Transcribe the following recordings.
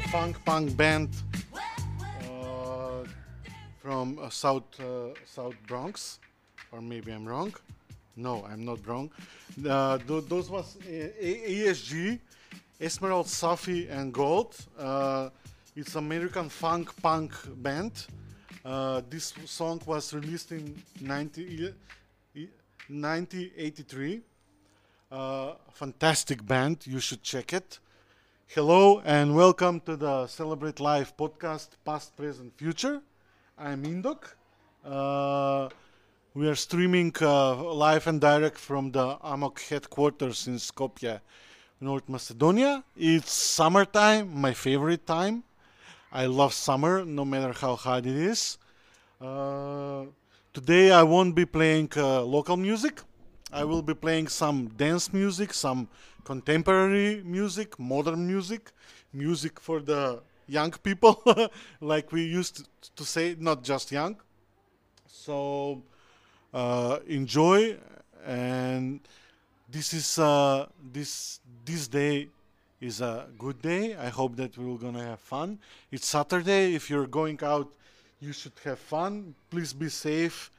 funk punk band uh, from uh, South uh, South Bronx, or maybe I'm wrong. No, I'm not wrong. Uh, th- those was ESG, Esmeralda, Safi, and Gold. Uh, it's American funk punk band. This song was released in 90, e- 1983. Uh, fantastic band. You should check it. Hello and welcome to the Celebrate Life podcast, past, present, future. I'm Indok. Uh, we are streaming uh, live and direct from the Amok headquarters in Skopje, North Macedonia. It's summertime, my favorite time. I love summer, no matter how hot it is. Uh, today I won't be playing uh, local music. I will be playing some dance music, some contemporary music, modern music, music for the young people, like we used to say, not just young. So uh, enjoy, and this is uh, this this day is a good day. I hope that we're gonna have fun. It's Saturday. If you're going out, you should have fun. Please be safe,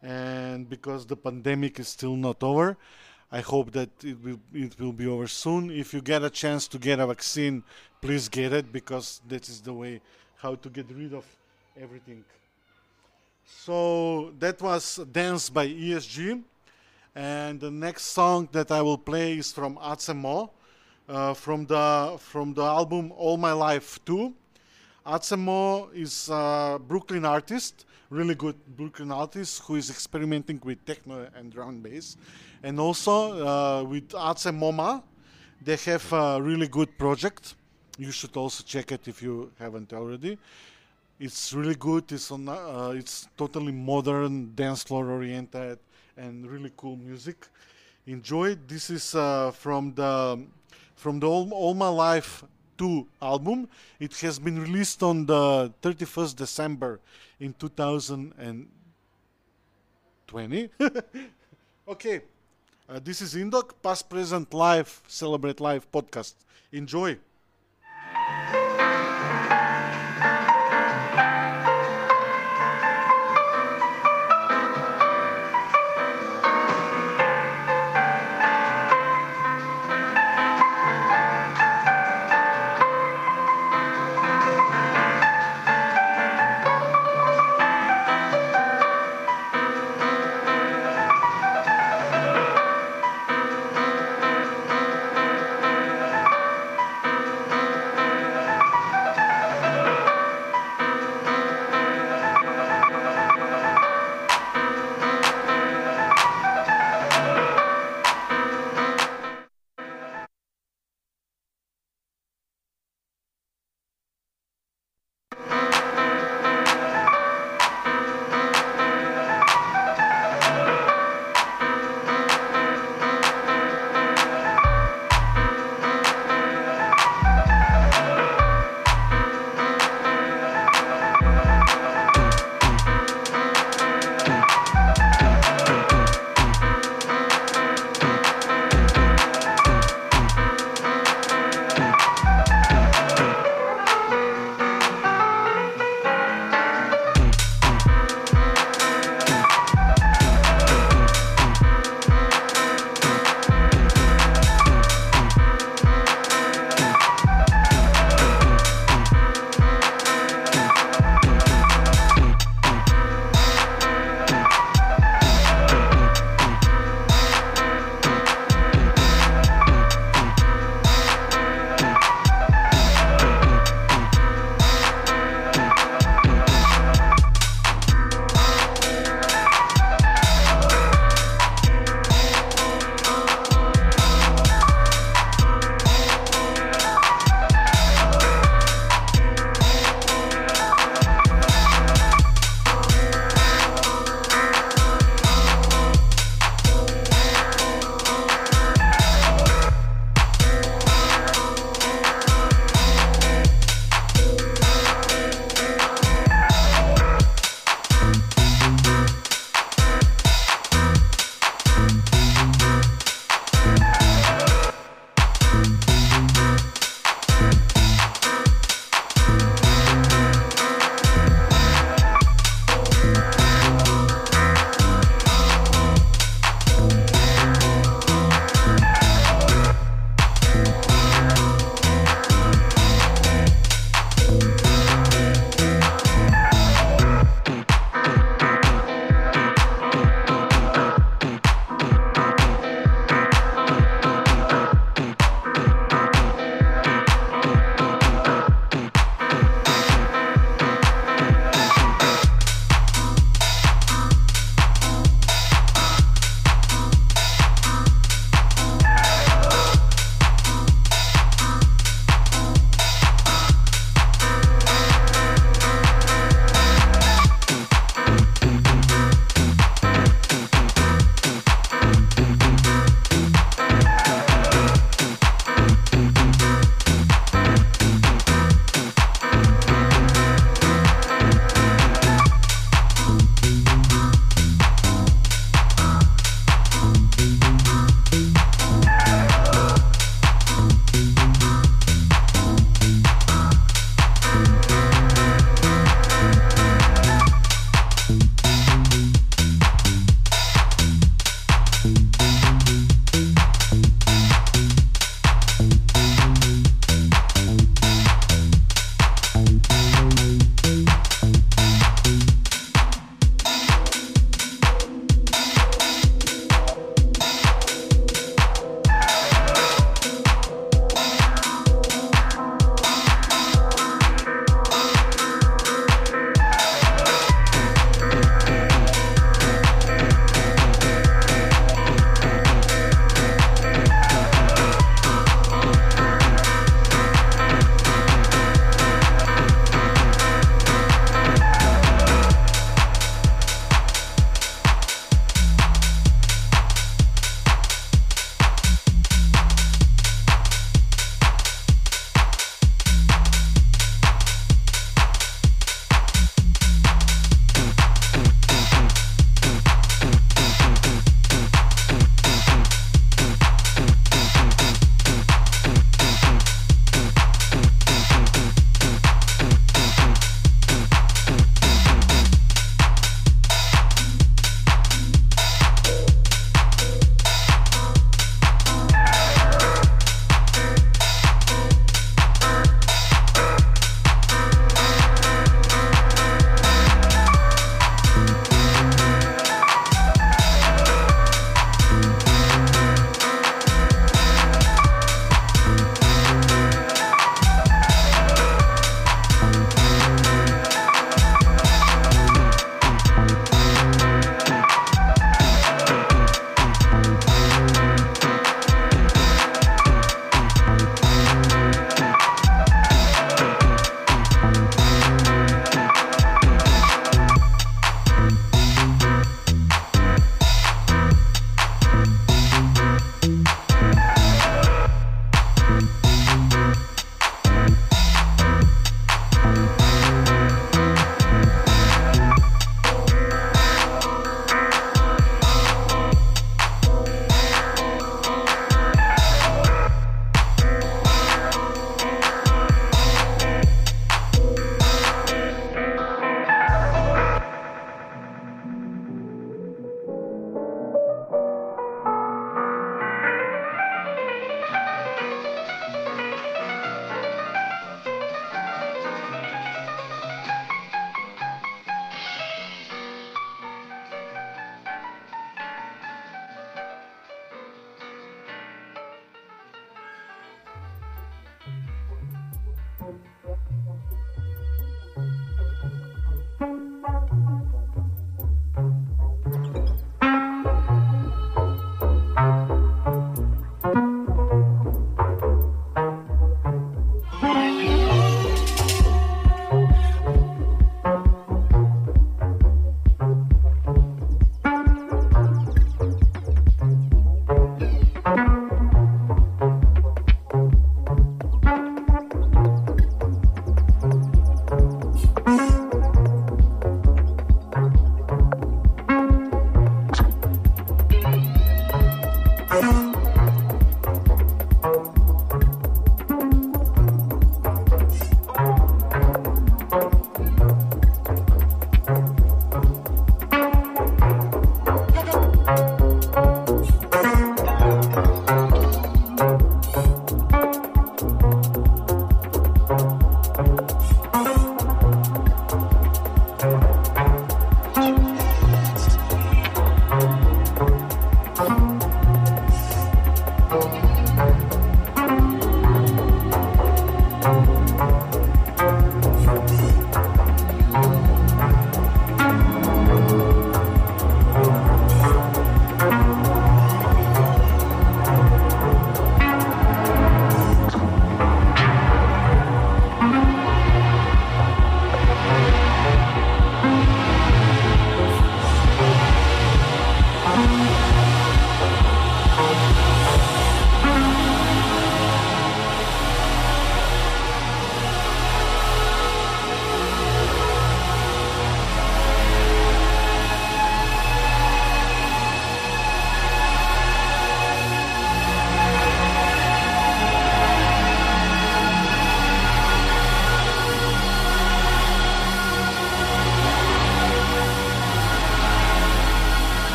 and because the pandemic is still not over, I hope that it will it will be over soon. If you get a chance to get a vaccine, please get it because that is the way how to get rid of everything. So that was Dance by ESG. And the next song that I will play is from AceMo, uh, from the from the album All My Life 2. AceMo is a Brooklyn artist, really good Brooklyn artist who is experimenting with techno and drum and bass. And also uh, with MoMA, they have a really good project. You should also check it if you haven't already. It's really good. It's on. Uh, it's totally modern, dance floor oriented, and really cool music. Enjoy. This is uh, from the from the All, All My Life 2 album. It has been released on the 31st December in 2020. okay. Uh, this is Indok, past, present, live, celebrate live podcast. Enjoy.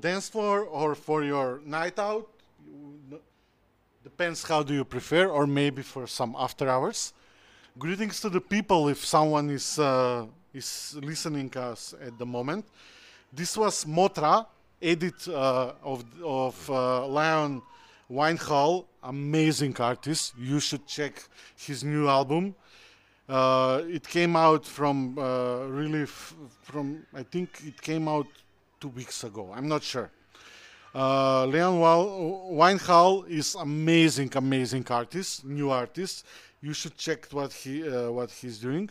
Dance floor or for your night out. Depends how do you prefer, or maybe for some after hours. Greetings to the people if someone is uh, is listening us at the moment. This was Mothra, edit uh, of of uh, Leon Vynehall, amazing artist. You should check his new album. Uh, it came out from uh, really f- from I think it came out two weeks ago. I'm not sure. Uh, Leon Vynehall is amazing, amazing artist, new artist. You should check what he uh, what he's doing.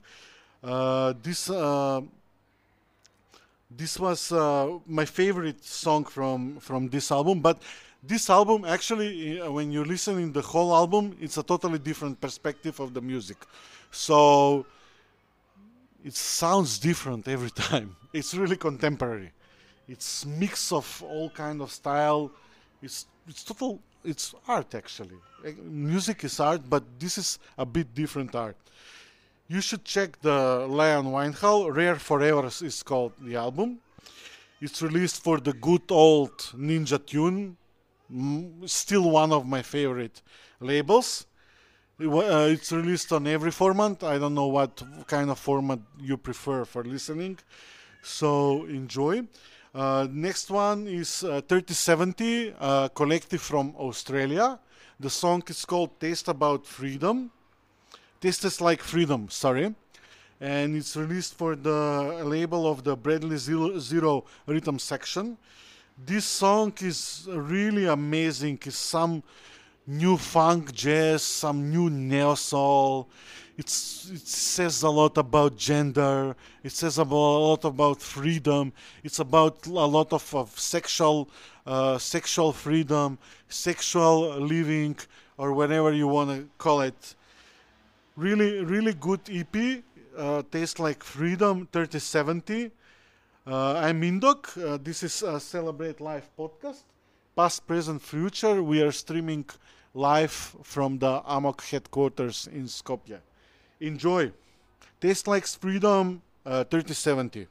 Uh, this uh, this was uh, my favorite song from from this album, but this album actually, uh, when you're listening the whole album, it's a totally different perspective of the music. So it sounds different every time. It's really contemporary it's mix of all kind of style. It's it's total. It's art actually. Eh, music is art, but this is a bit different art. You should check the Leon Vynehall. Rare Forever is called the album. It's released for the good old Ninja Tune. Still one of my favorite labels. Uh, it's released on every format. I don't know what kind of format you prefer for listening. So enjoy. Uh, next one is uh, 3070, uh, collective from Australia. The song is called Taste About Freedom. Taste is Like Freedom, sorry. And it's released for the label of the Bradley Zero, Zero Rhythm Section. This song is really amazing. It's some new funk jazz, some new neo soul it's, it says a lot about gender. It says a lot about freedom. It's about a lot of, of sexual, uh, sexual freedom, sexual living, or whatever you want to call it. Really, really good EP. Uh, tastes like freedom 3070. Uh, I'm Indok. Uh, this is a Celebrate Life podcast. Past, present, future. We are streaming live from the Amok headquarters in Skopje. Enjoy. Taste like Freedom uh, 3070.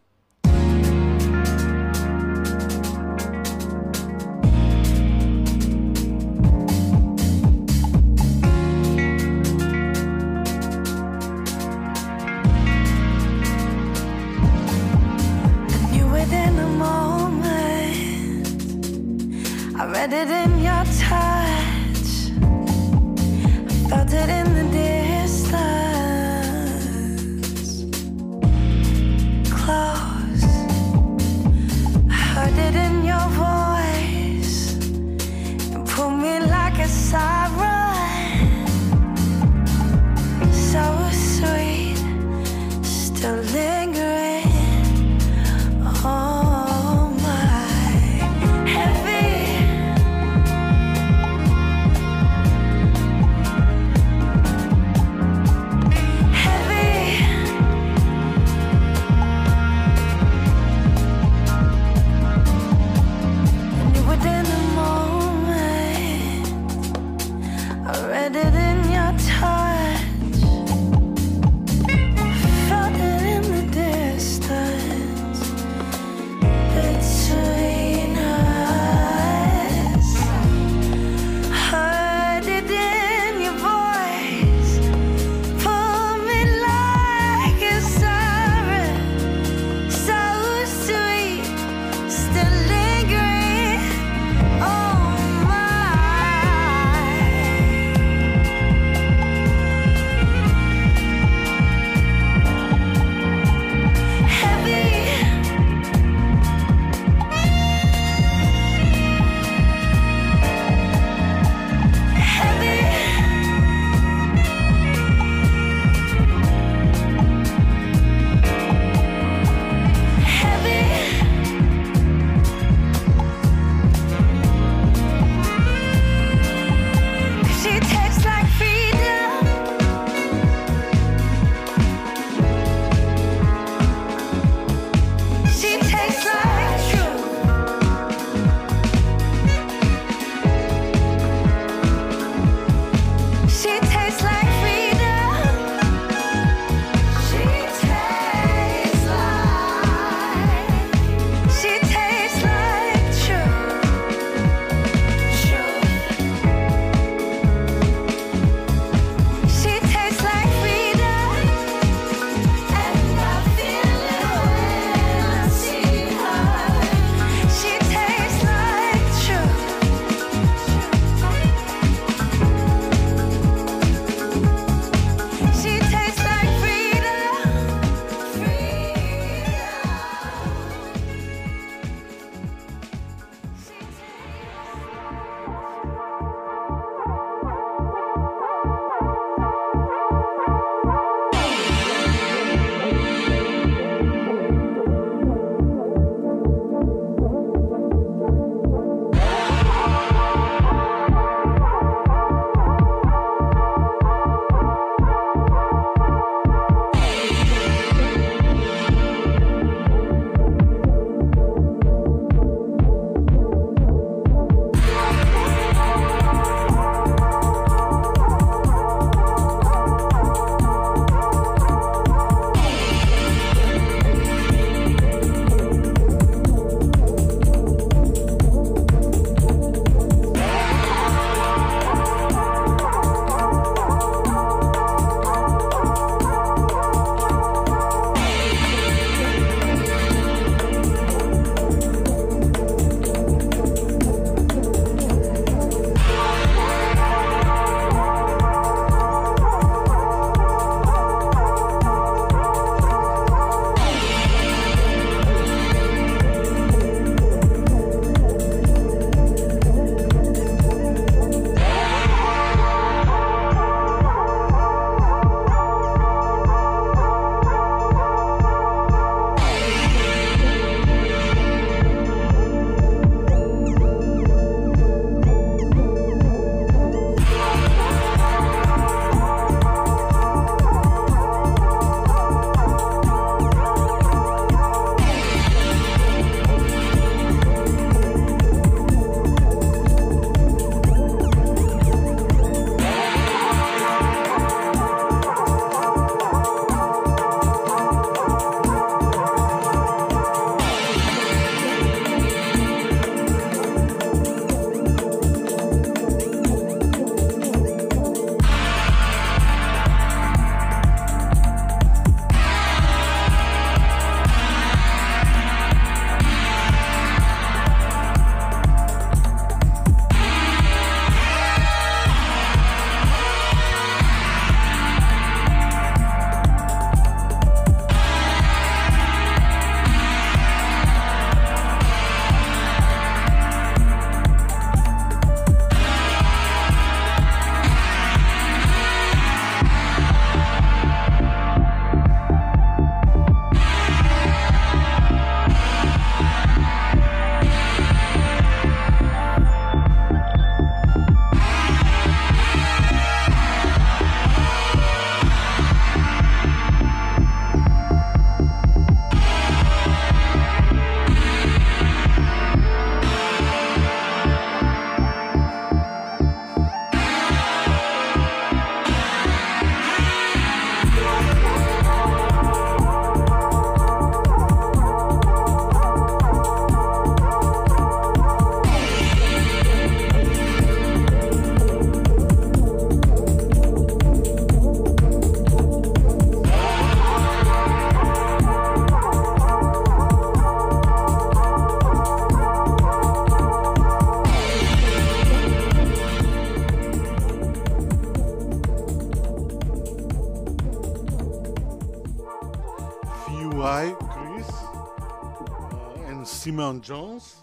Simeon Jones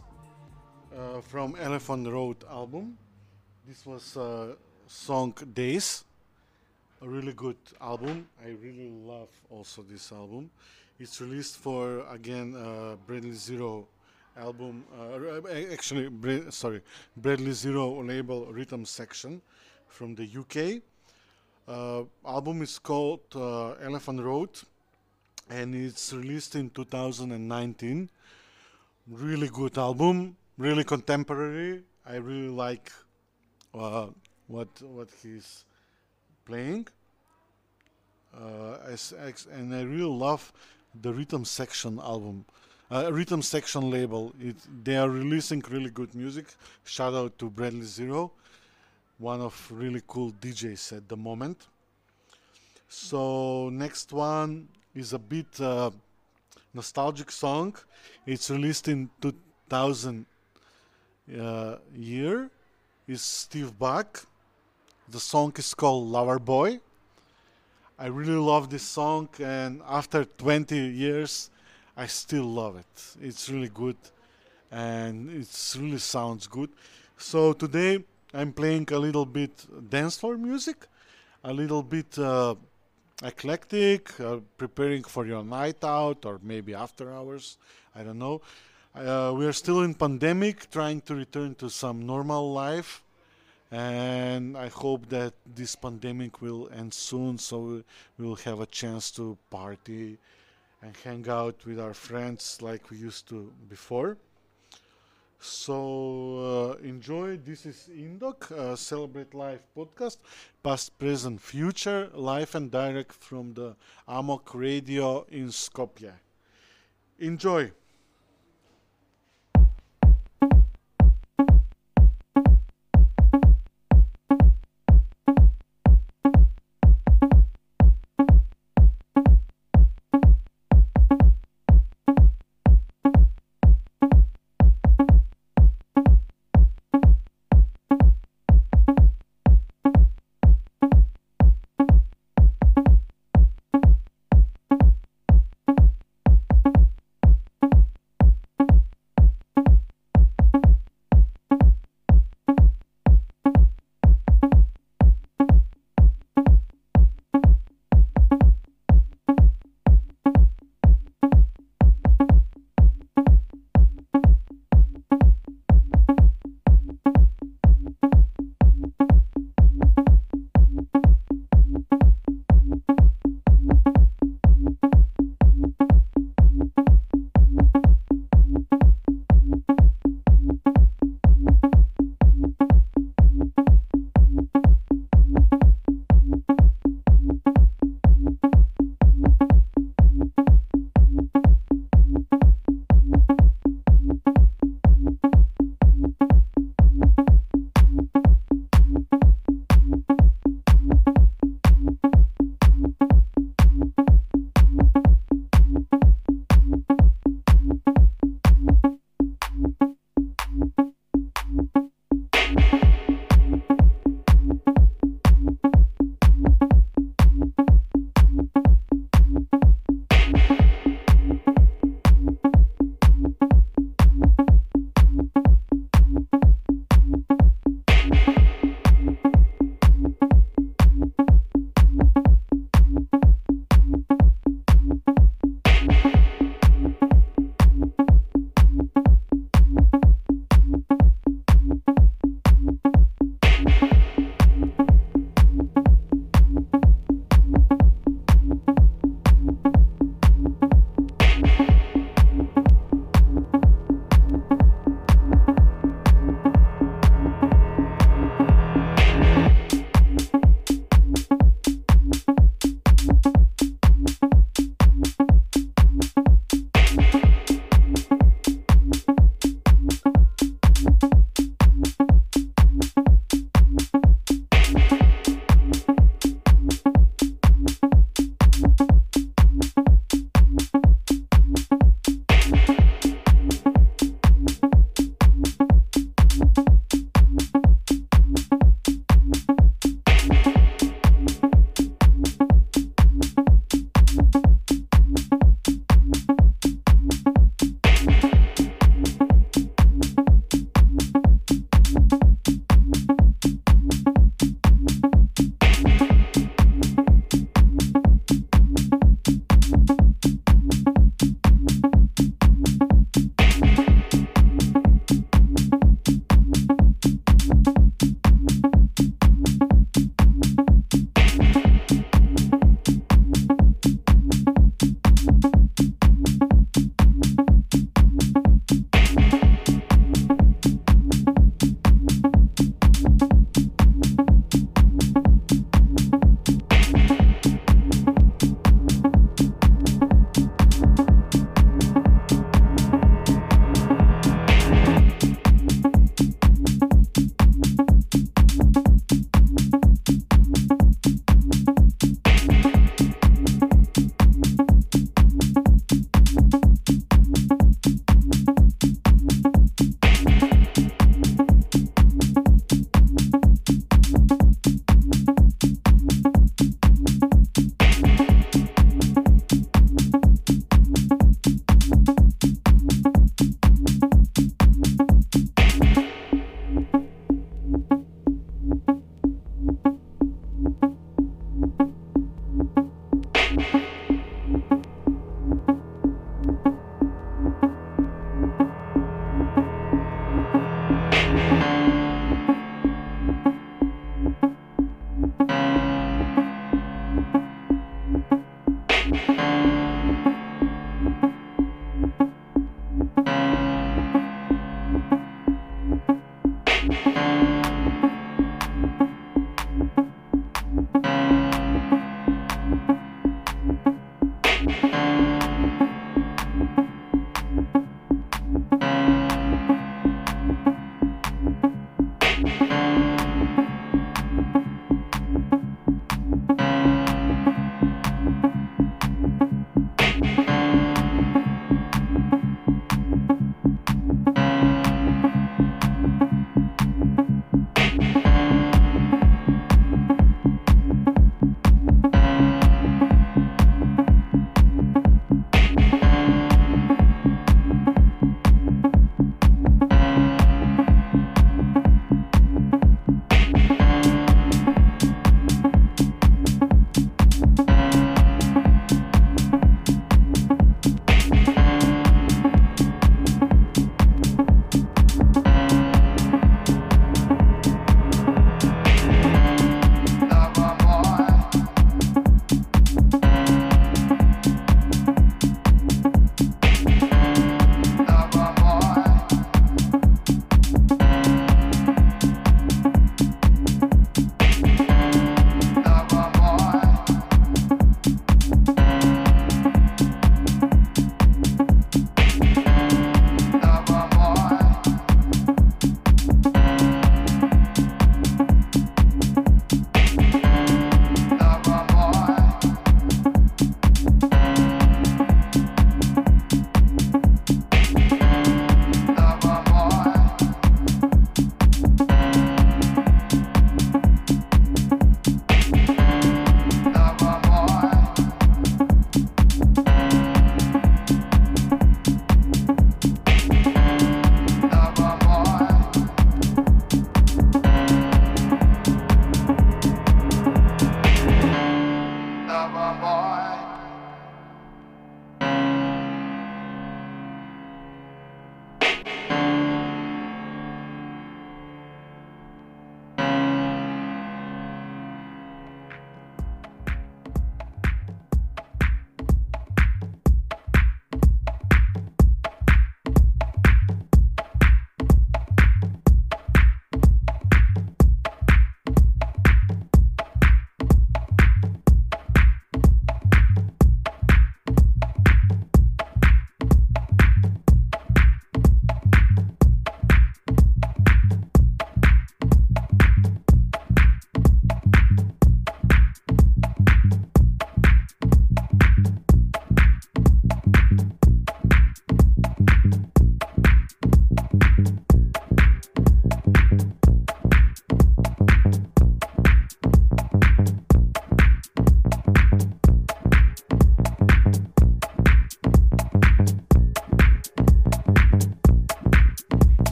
uh, from Elephant Road album. This was uh, song Days, a really good album. I really love also this album. It's released for again uh, Bradley Zero album. Uh, actually, Bra- sorry, Bradley Zero label Rhythm Section from the UK. Uh, album is called uh, Elephant Road, and it's released in 2019. Really good album, really contemporary. I really like uh, what what he's playing. Uh, and I really love the Rhythm Section album, uh, Rhythm Section label. It, they are releasing really good music. Shout out to Bradley Zero, one of really cool DJs at the moment. So next one is a bit uh, nostalgic song. It's released in 2000 uh, year. Is Steve Buck. The song is called Lover Boy. I really love this song, and after 20 years, I still love it. It's really good, and it really sounds good. So today I'm playing a little bit dance floor music, a little bit uh, eclectic, uh, preparing for your night out or maybe after hours. I don't know. Uh, we are still in pandemic, trying to return to some normal life and I hope that this pandemic will end soon so we will have a chance to party and hang out with our friends like we used to before. So uh, enjoy. This is Indoc, uh, Celebrate Life podcast, past, present, future, live and direct from the Amok Radio in Skopje. Enjoy.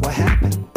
What happened?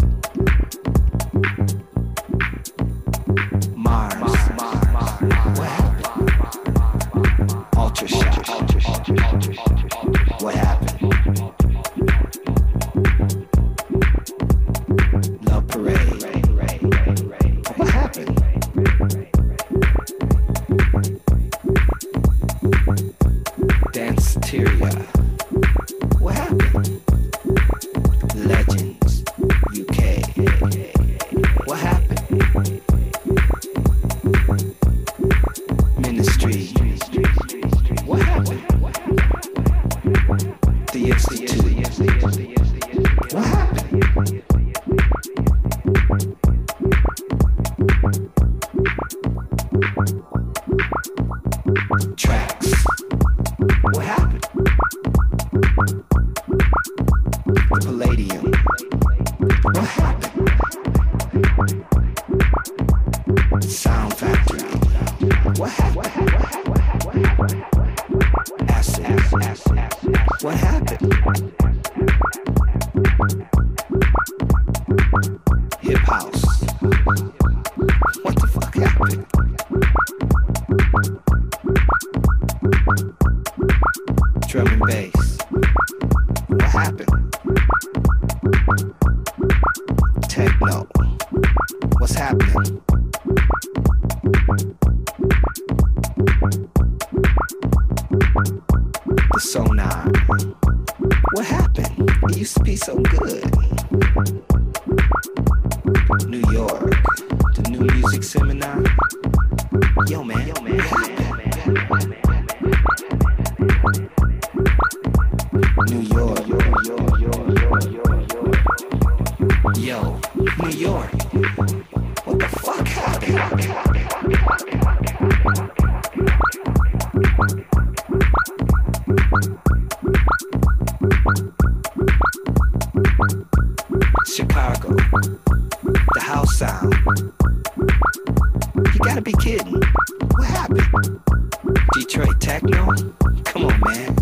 Come on, man.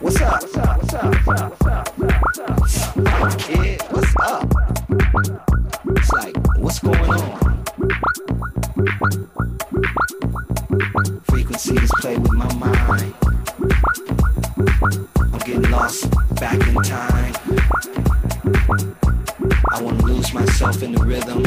What's up? Kid, what's up? It's like, what's going on? Frequencies play with my mind. I'm getting lost back in time. I wanna lose myself in the rhythm.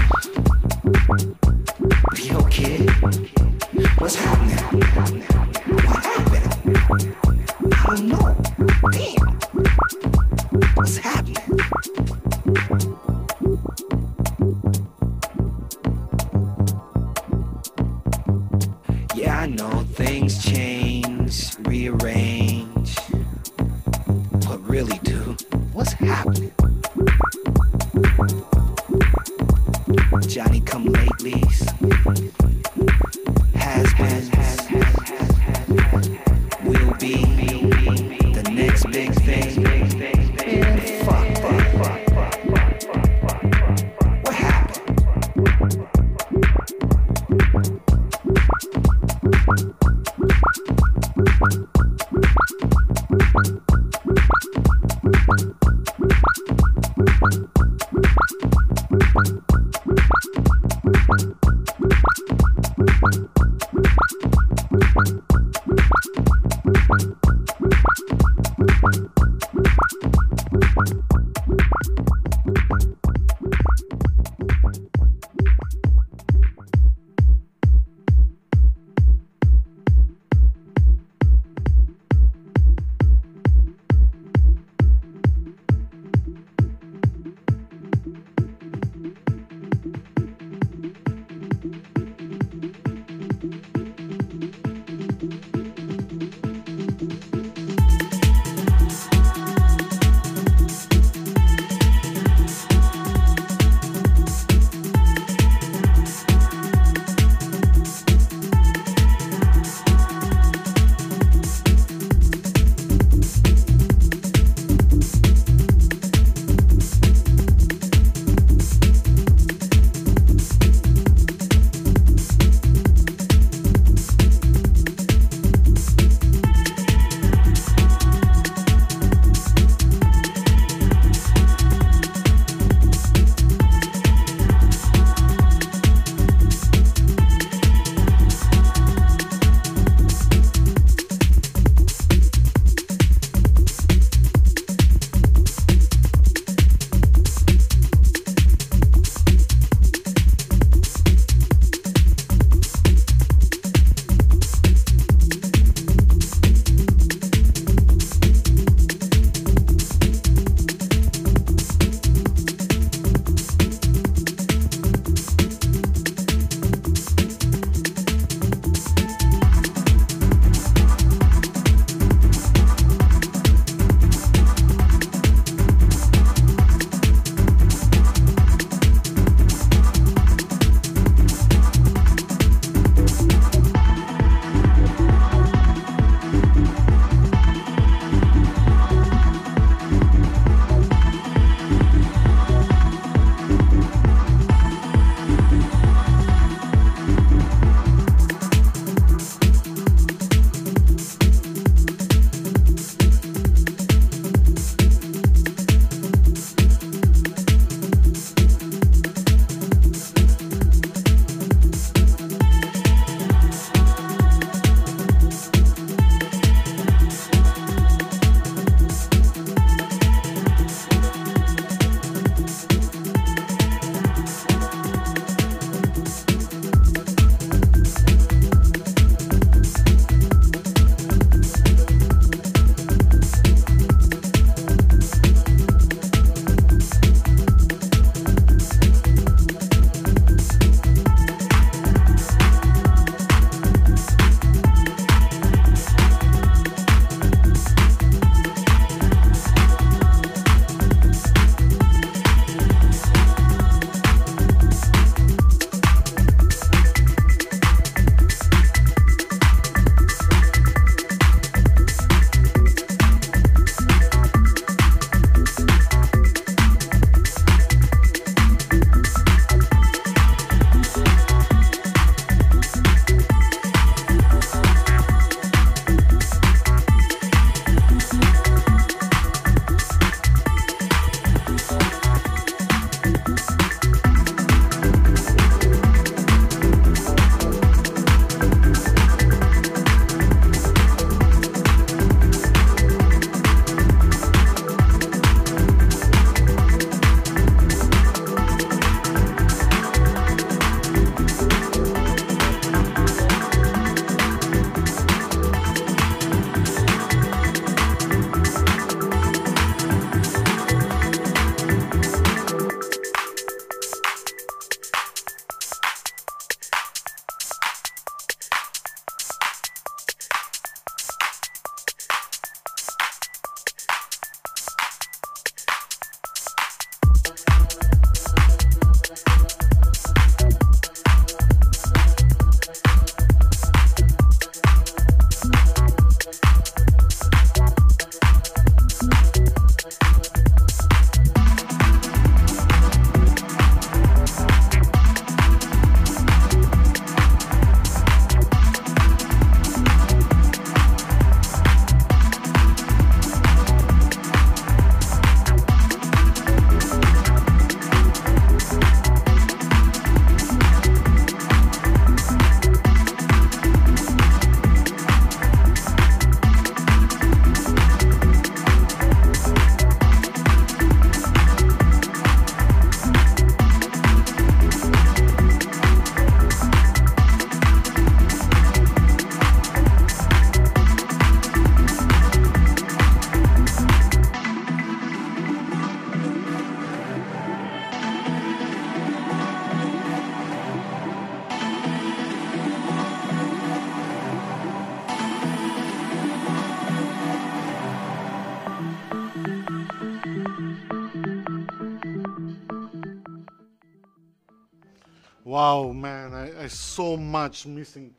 So much missing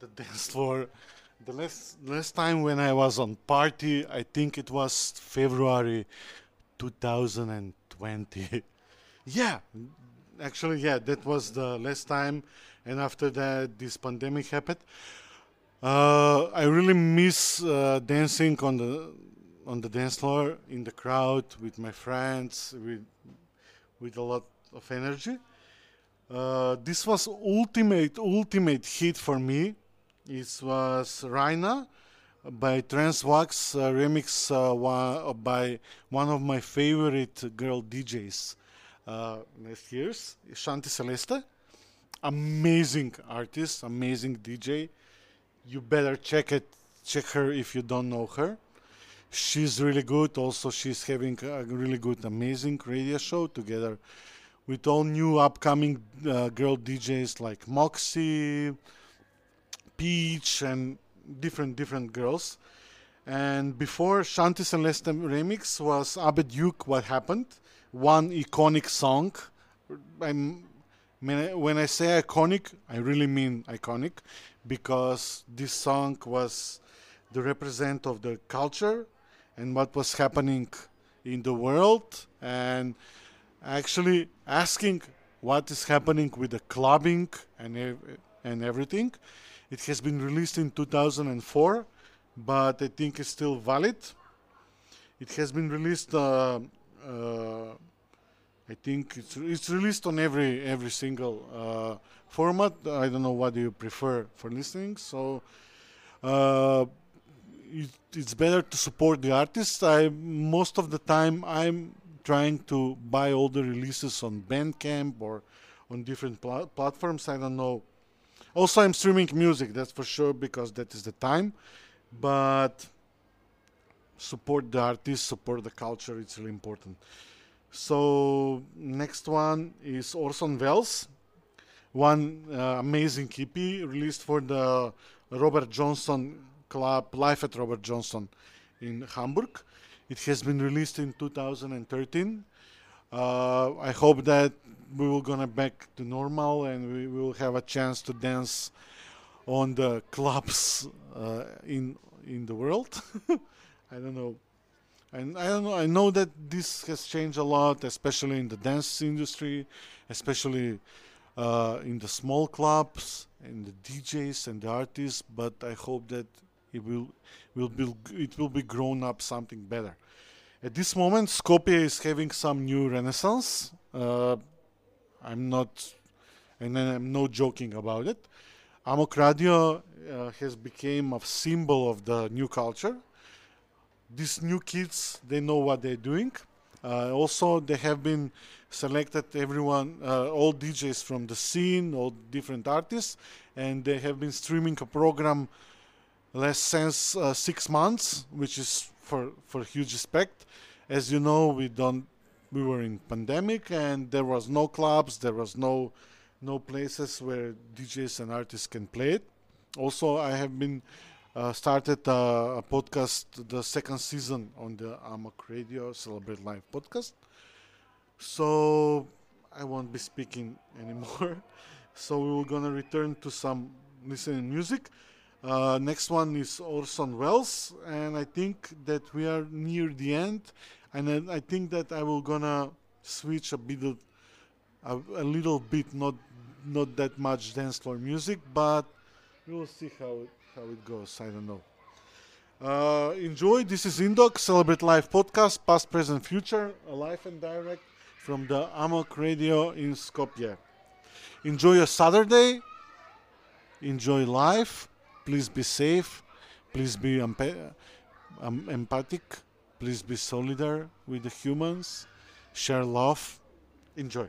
the dance floor. The last last time when I was on party, I think it was February 2020. yeah, actually, yeah, that was the last time. And after that, this pandemic happened. Uh, I really miss uh, dancing on the on the dance floor in the crowd with my friends with with a lot of energy. Uh, this was ultimate ultimate hit for me. It was Raina by Transwax uh, remix uh, by one of my favorite girl DJs uh, last years, Shanti Celeste. Amazing artist, amazing DJ. You better check it, check her if you don't know her. She's really good. Also, she's having a really good, amazing radio show together with all new upcoming uh, girl DJs like Moxie, Peach, and different different girls. And before Shanti Celeste remix was Abe Duque, What Happened, one iconic song. I'm, when I say iconic, I really mean iconic because this song was the represent of the culture and what was happening in the world and actually asking what is happening with the clubbing and and everything. It has been released in 2004, but I think it's still valid. It has been released. Uh, uh, I think it's it's released on every every single uh, format. I don't know what you prefer for listening. So uh, it, it's better to support the artist. I most of the time I'm trying to buy all the releases on Bandcamp or on different pl- platforms. I don't know. Also, I'm streaming music, that's for sure, because that is the time. But support the artists, support the culture, it's really important. So, next one is Orson Welles, one uh, amazing EP released for the Robert Johnson Club, Live at Robert Johnson in Hamburg. It has been released in 2013. Uh, I hope that we will gonna back to normal and we will have a chance to dance on the clubs uh, in in the world. I don't know. And I don't know. I know that this has changed a lot, especially in the dance industry, especially uh, in the small clubs and the DJs and the artists. But I hope that it will will be it will be grown up something better. At this moment, Skopje is having some new renaissance. Uh, I'm not, and I'm no joking about it. Amok Radio uh, has become a symbol of the new culture. These new kids, they know what they're doing. Uh, also, they have been selected everyone, uh, all DJs from the scene, all different artists, and they have been streaming a program less since uh, six months, which is for for huge respect. As you know, we don't we were in pandemic and there was no clubs, there was no no places where DJs and artists can play it. Also, I have been uh, started a, a, podcast, the second season on the Amok Radio Celebrate Life podcast. So I won't be speaking anymore. so we are gonna return to some listening music. Uh, next one is Orson Welles, and I think that we are near the end, and I think that I will gonna switch a bit, of, a, a, little bit, not not that much dance floor music, but we will see how it, how it goes. I don't know. Uh, enjoy. This is Indoc Celebrate Life podcast, past, present, future, live and direct from the Amok Radio in Skopje. Enjoy your Saturday. Enjoy life Please be safe. Please be um, empathic. Please be solidar with the humans. Share love. Enjoy.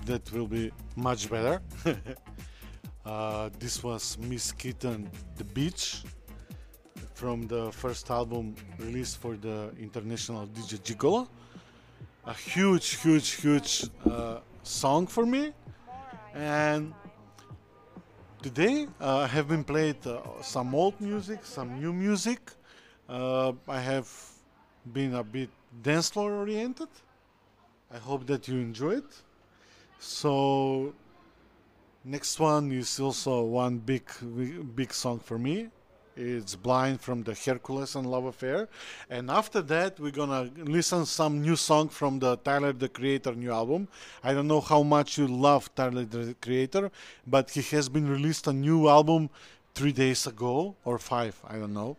Hope that will be much better. uh, this was Miss Kittin, The Beach, from the first album released for the International DJ Gigolo. A huge, huge, huge uh, song for me. And Today uh, I have been played uh, some old music, some new music. Uh, I have been a bit dance floor oriented. I hope that you enjoy it. So next one is also one big big song for me. It's Blind from the Hercules and Love Affair. And after that, we're gonna listen some new song from the Tyler the Creator new album. I don't know how much you love Tyler the Creator, but he has been released a new album three days ago or five, I don't know.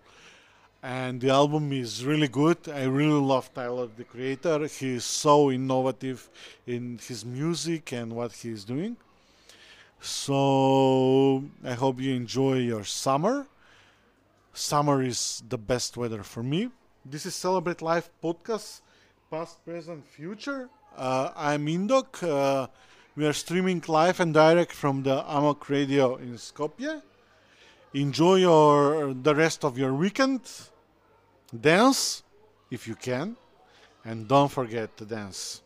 And the album is really good. I really love Tyler the Creator. He is so innovative in his music and what he is doing. So I hope you enjoy your summer summer is the best weather for me. This is Celebrate Life podcast, past, present, future. Uh, I'm Indok. Uh, we are streaming live and direct from the Amok Radio in Skopje. Enjoy your the rest of your weekend. Dance if you can, and don't forget to dance.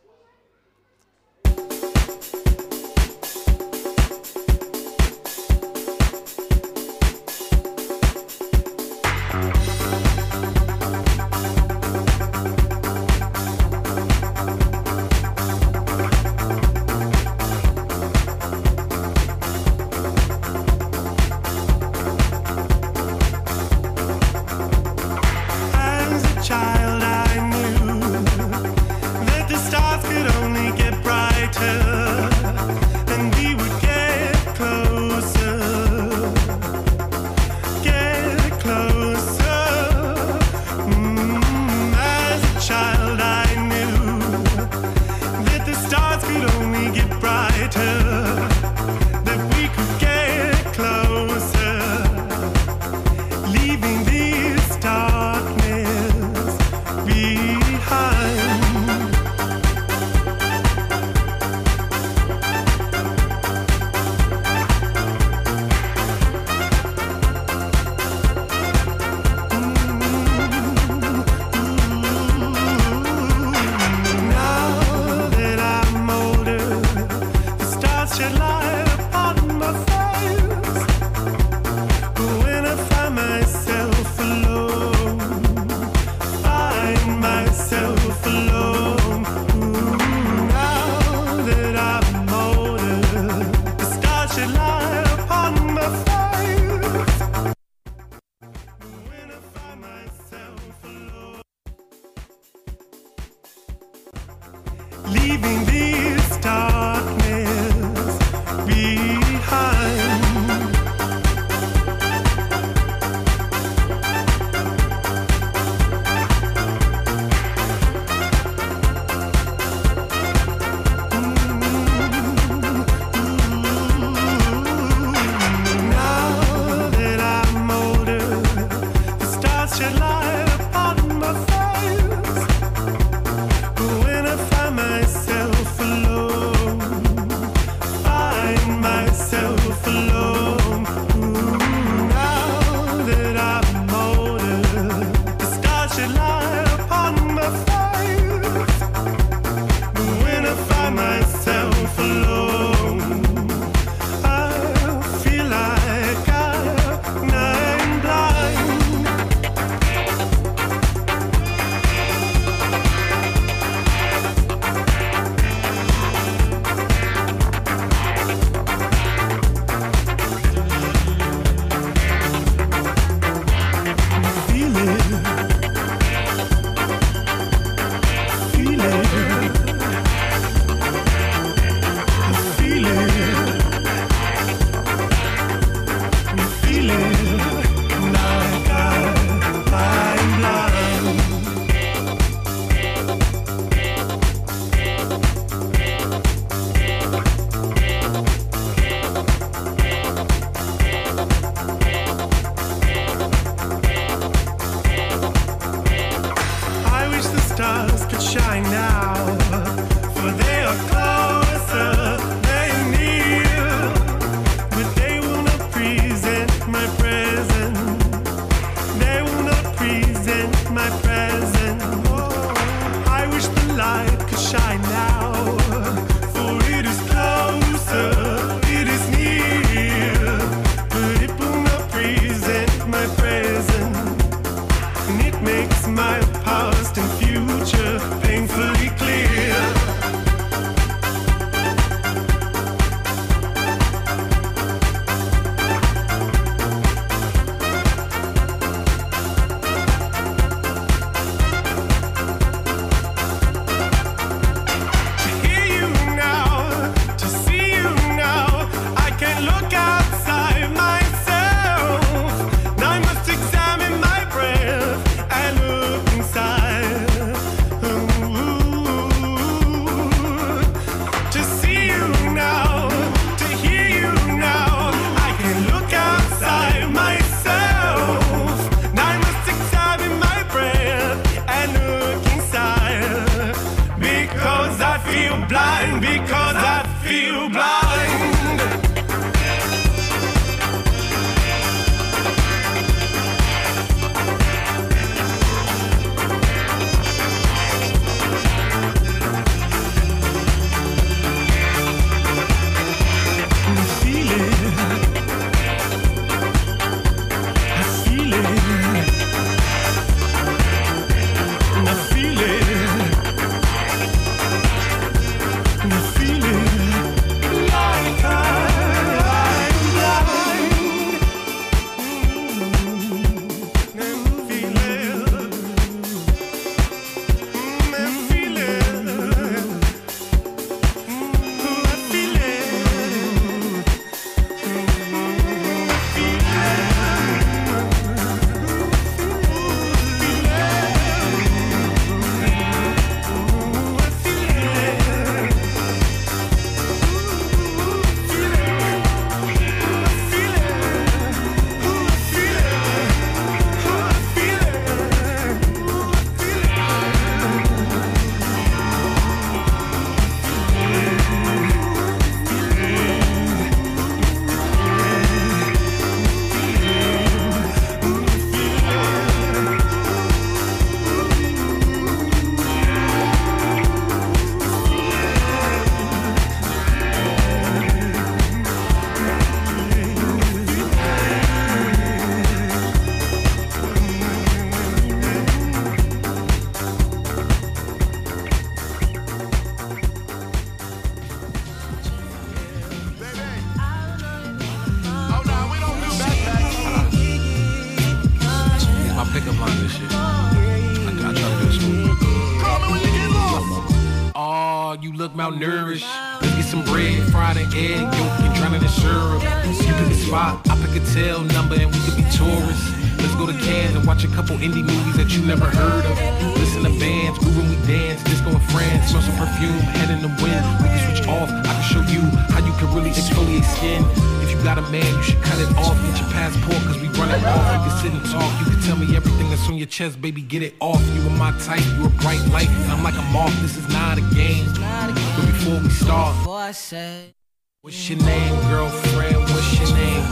Type, you a bright light, I'm like a moth, this is not a game. But before we start, what's your name, girlfriend? What's your name?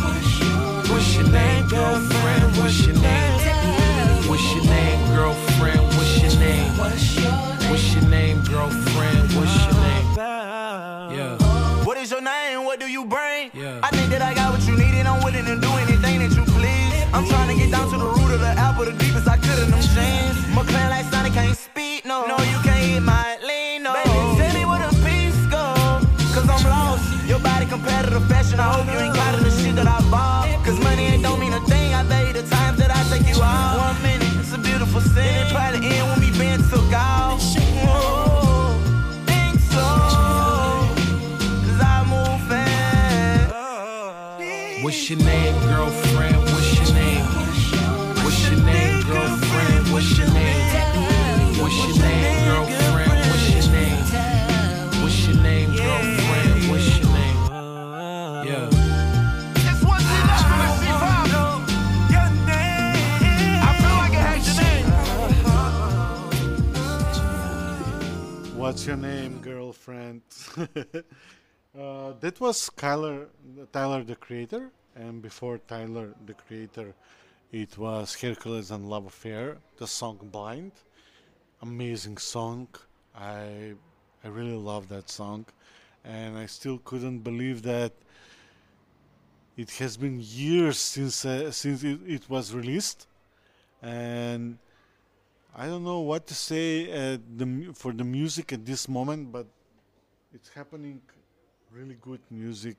What's your name, girlfriend? What's your name? What's your name, girlfriend? What's your name? What's your name, girlfriend? Your name, girlfriend? uh, that was Kyler, Tyler the Creator, and before Tyler the Creator, it was Hercules and Love Affair, the song Blind. Amazing song. I I really love that song, and I still couldn't believe that it has been years since uh, since it, it was released, and I don't know what to say uh, the, for the music at this moment, but it's happening really good music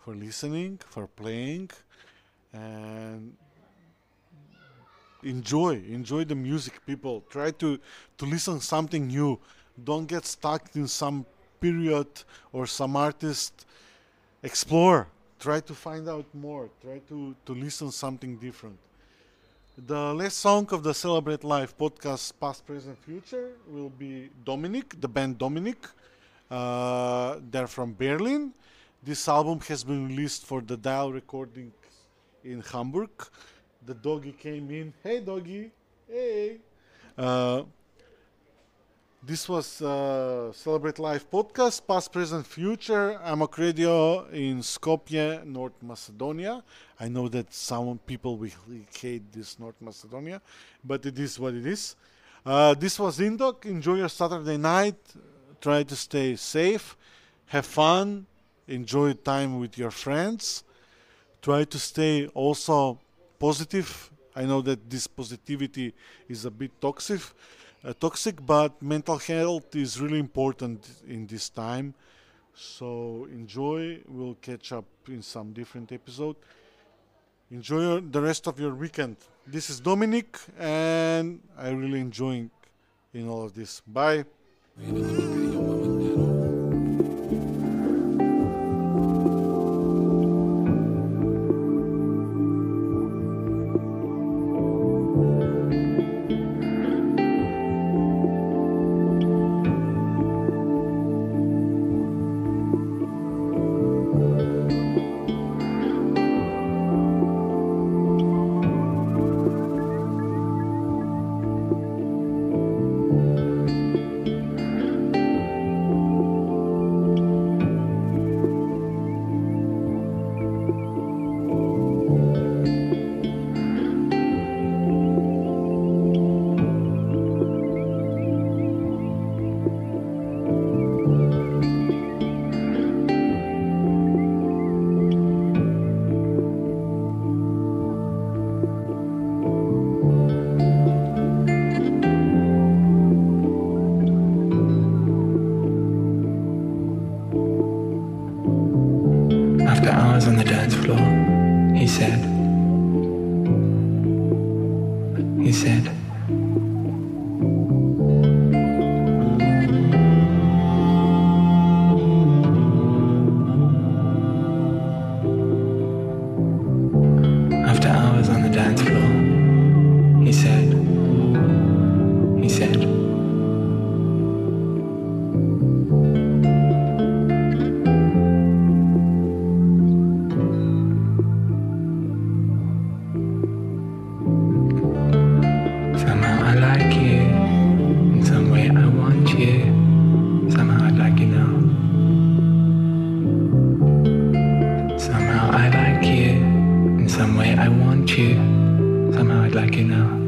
for listening, for playing, and enjoy enjoy the music people. Try to to listen something new. Don't get stuck in some period or some artist. Explore. Try to find out more. Try to to listen something different the last song of the Celebrate Life podcast, Past, Present, Future, will be Dominic, the band Dominic. Uh, they're from Berlin. This album has been released for the Dial Recordings in Hamburg. The doggy came in. Hey, doggy. Hey. Uh, this was uh, Celebrate Life podcast, past, present, future. Amok Radio in Skopje, North Macedonia. I know that some people will hate this North Macedonia, but it is what it is. Uh, this was Indok. Enjoy your Saturday night. Try to stay safe. Have fun. Enjoy time with your friends. Try to stay also positive. I know that this positivity is a bit toxic, uh, toxic, but mental health is really important in this time. So enjoy. We'll catch up in some different episode. Enjoy your, the rest of your weekend. This is Dominic, and I really enjoying in all of this. Bye. some way. I want you. Somehow I'd like you now.